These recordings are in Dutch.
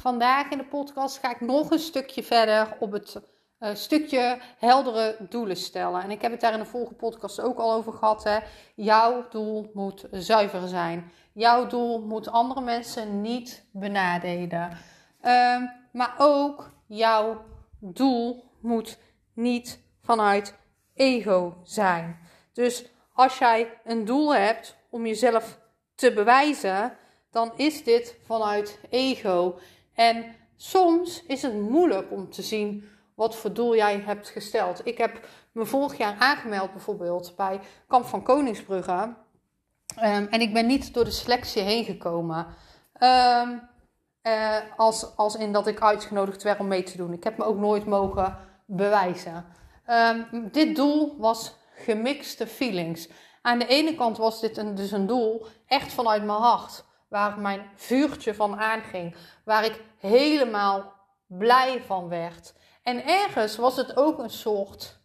Vandaag in de podcast ga ik nog een stukje verder op het uh, stukje heldere doelen stellen. En ik heb het daar in de vorige podcast ook al over gehad. Hè. Jouw doel moet zuiver zijn. Jouw doel moet andere mensen niet benadelen. Uh, maar ook jouw doel moet niet vanuit ego zijn. Dus als jij een doel hebt om jezelf te bewijzen, dan is dit vanuit ego. En soms is het moeilijk om te zien wat voor doel jij hebt gesteld. Ik heb me vorig jaar aangemeld bijvoorbeeld bij Kamp van Koningsbrugge. Um, en ik ben niet door de selectie heen gekomen. Um, uh, als, als in dat ik uitgenodigd werd om mee te doen. Ik heb me ook nooit mogen bewijzen. Um, dit doel was gemixte feelings. Aan de ene kant was dit een, dus een doel echt vanuit mijn hart waar mijn vuurtje van aanging, waar ik helemaal blij van werd. En ergens was het ook een soort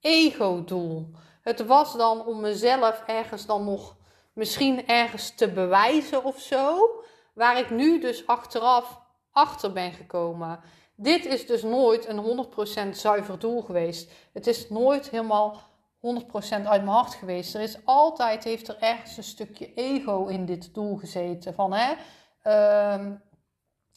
ego-doel. Het was dan om mezelf ergens dan nog misschien ergens te bewijzen of zo, waar ik nu dus achteraf achter ben gekomen. Dit is dus nooit een 100% zuiver doel geweest. Het is nooit helemaal 100% uit mijn hart geweest. Er is altijd, heeft er ergens een stukje ego in dit doel gezeten. Van hè, uh,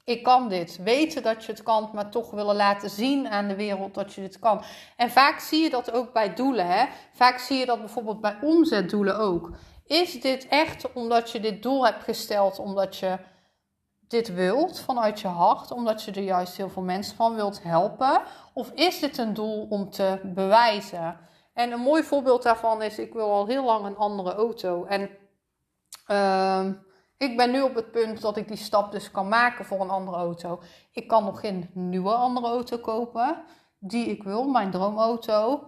ik kan dit. Weten dat je het kan, maar toch willen laten zien aan de wereld dat je dit kan. En vaak zie je dat ook bij doelen. Hè? Vaak zie je dat bijvoorbeeld bij omzetdoelen ook. Is dit echt omdat je dit doel hebt gesteld, omdat je dit wilt vanuit je hart, omdat je er juist heel veel mensen van wilt helpen? Of is dit een doel om te bewijzen? En een mooi voorbeeld daarvan is, ik wil al heel lang een andere auto. En uh, ik ben nu op het punt dat ik die stap dus kan maken voor een andere auto. Ik kan nog geen nieuwe andere auto kopen, die ik wil, mijn droomauto.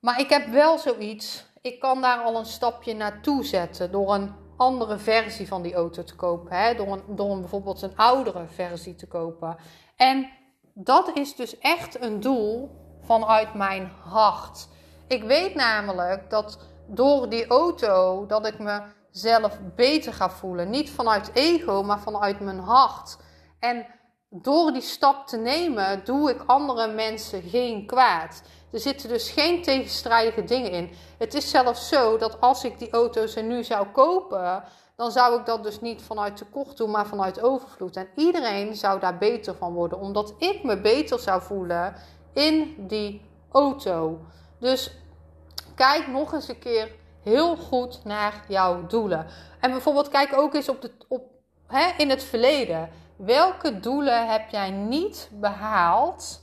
Maar ik heb wel zoiets, ik kan daar al een stapje naartoe zetten door een andere versie van die auto te kopen. Hè? Door, een, door een, bijvoorbeeld een oudere versie te kopen. En dat is dus echt een doel vanuit mijn hart. Ik weet namelijk dat door die auto dat ik mezelf beter ga voelen. Niet vanuit ego, maar vanuit mijn hart. En door die stap te nemen, doe ik andere mensen geen kwaad. Er zitten dus geen tegenstrijdige dingen in. Het is zelfs zo dat als ik die auto's er nu zou kopen, dan zou ik dat dus niet vanuit tekort doen, maar vanuit overvloed. En iedereen zou daar beter van worden, omdat ik me beter zou voelen in die auto. Dus kijk nog eens een keer heel goed naar jouw doelen. En bijvoorbeeld kijk ook eens op de, op, hè, in het verleden. Welke doelen heb jij niet behaald?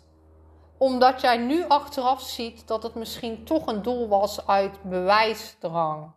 Omdat jij nu achteraf ziet dat het misschien toch een doel was uit bewijsdrang.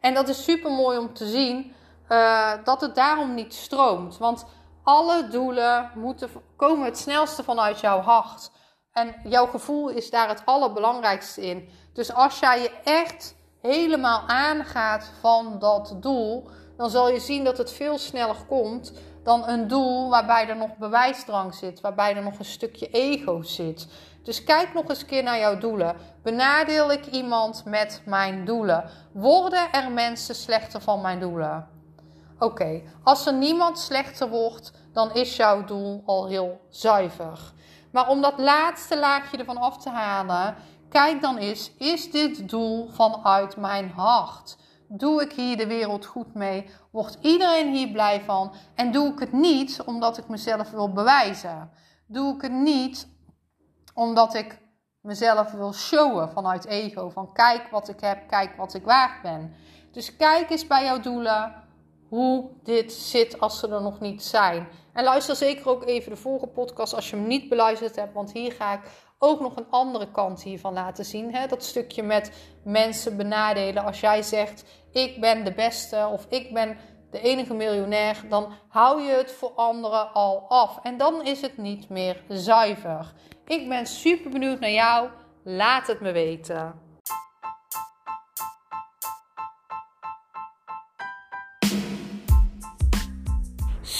En dat is super mooi om te zien uh, dat het daarom niet stroomt. Want alle doelen moeten, komen het snelste vanuit jouw hart. En jouw gevoel is daar het allerbelangrijkste in. Dus als jij je echt helemaal aangaat van dat doel, dan zal je zien dat het veel sneller komt dan een doel waarbij er nog bewijsdrang zit, waarbij er nog een stukje ego zit. Dus kijk nog eens een keer naar jouw doelen. Benadeel ik iemand met mijn doelen? Worden er mensen slechter van mijn doelen? Oké, als er niemand slechter wordt, dan is jouw doel al heel zuiver. Maar om dat laatste laagje ervan af te halen, kijk dan eens: is dit doel vanuit mijn hart? Doe ik hier de wereld goed mee? Wordt iedereen hier blij van? En doe ik het niet omdat ik mezelf wil bewijzen? Doe ik het niet omdat ik mezelf wil showen vanuit ego? Van kijk wat ik heb, kijk wat ik waard ben. Dus kijk eens bij jouw doelen hoe dit zit als ze er nog niet zijn. En luister zeker ook even de vorige podcast als je hem niet beluisterd hebt, want hier ga ik ook nog een andere kant hiervan laten zien. Hè? Dat stukje met mensen benadelen. Als jij zegt: Ik ben de beste of ik ben de enige miljonair, dan hou je het voor anderen al af. En dan is het niet meer zuiver. Ik ben super benieuwd naar jou. Laat het me weten.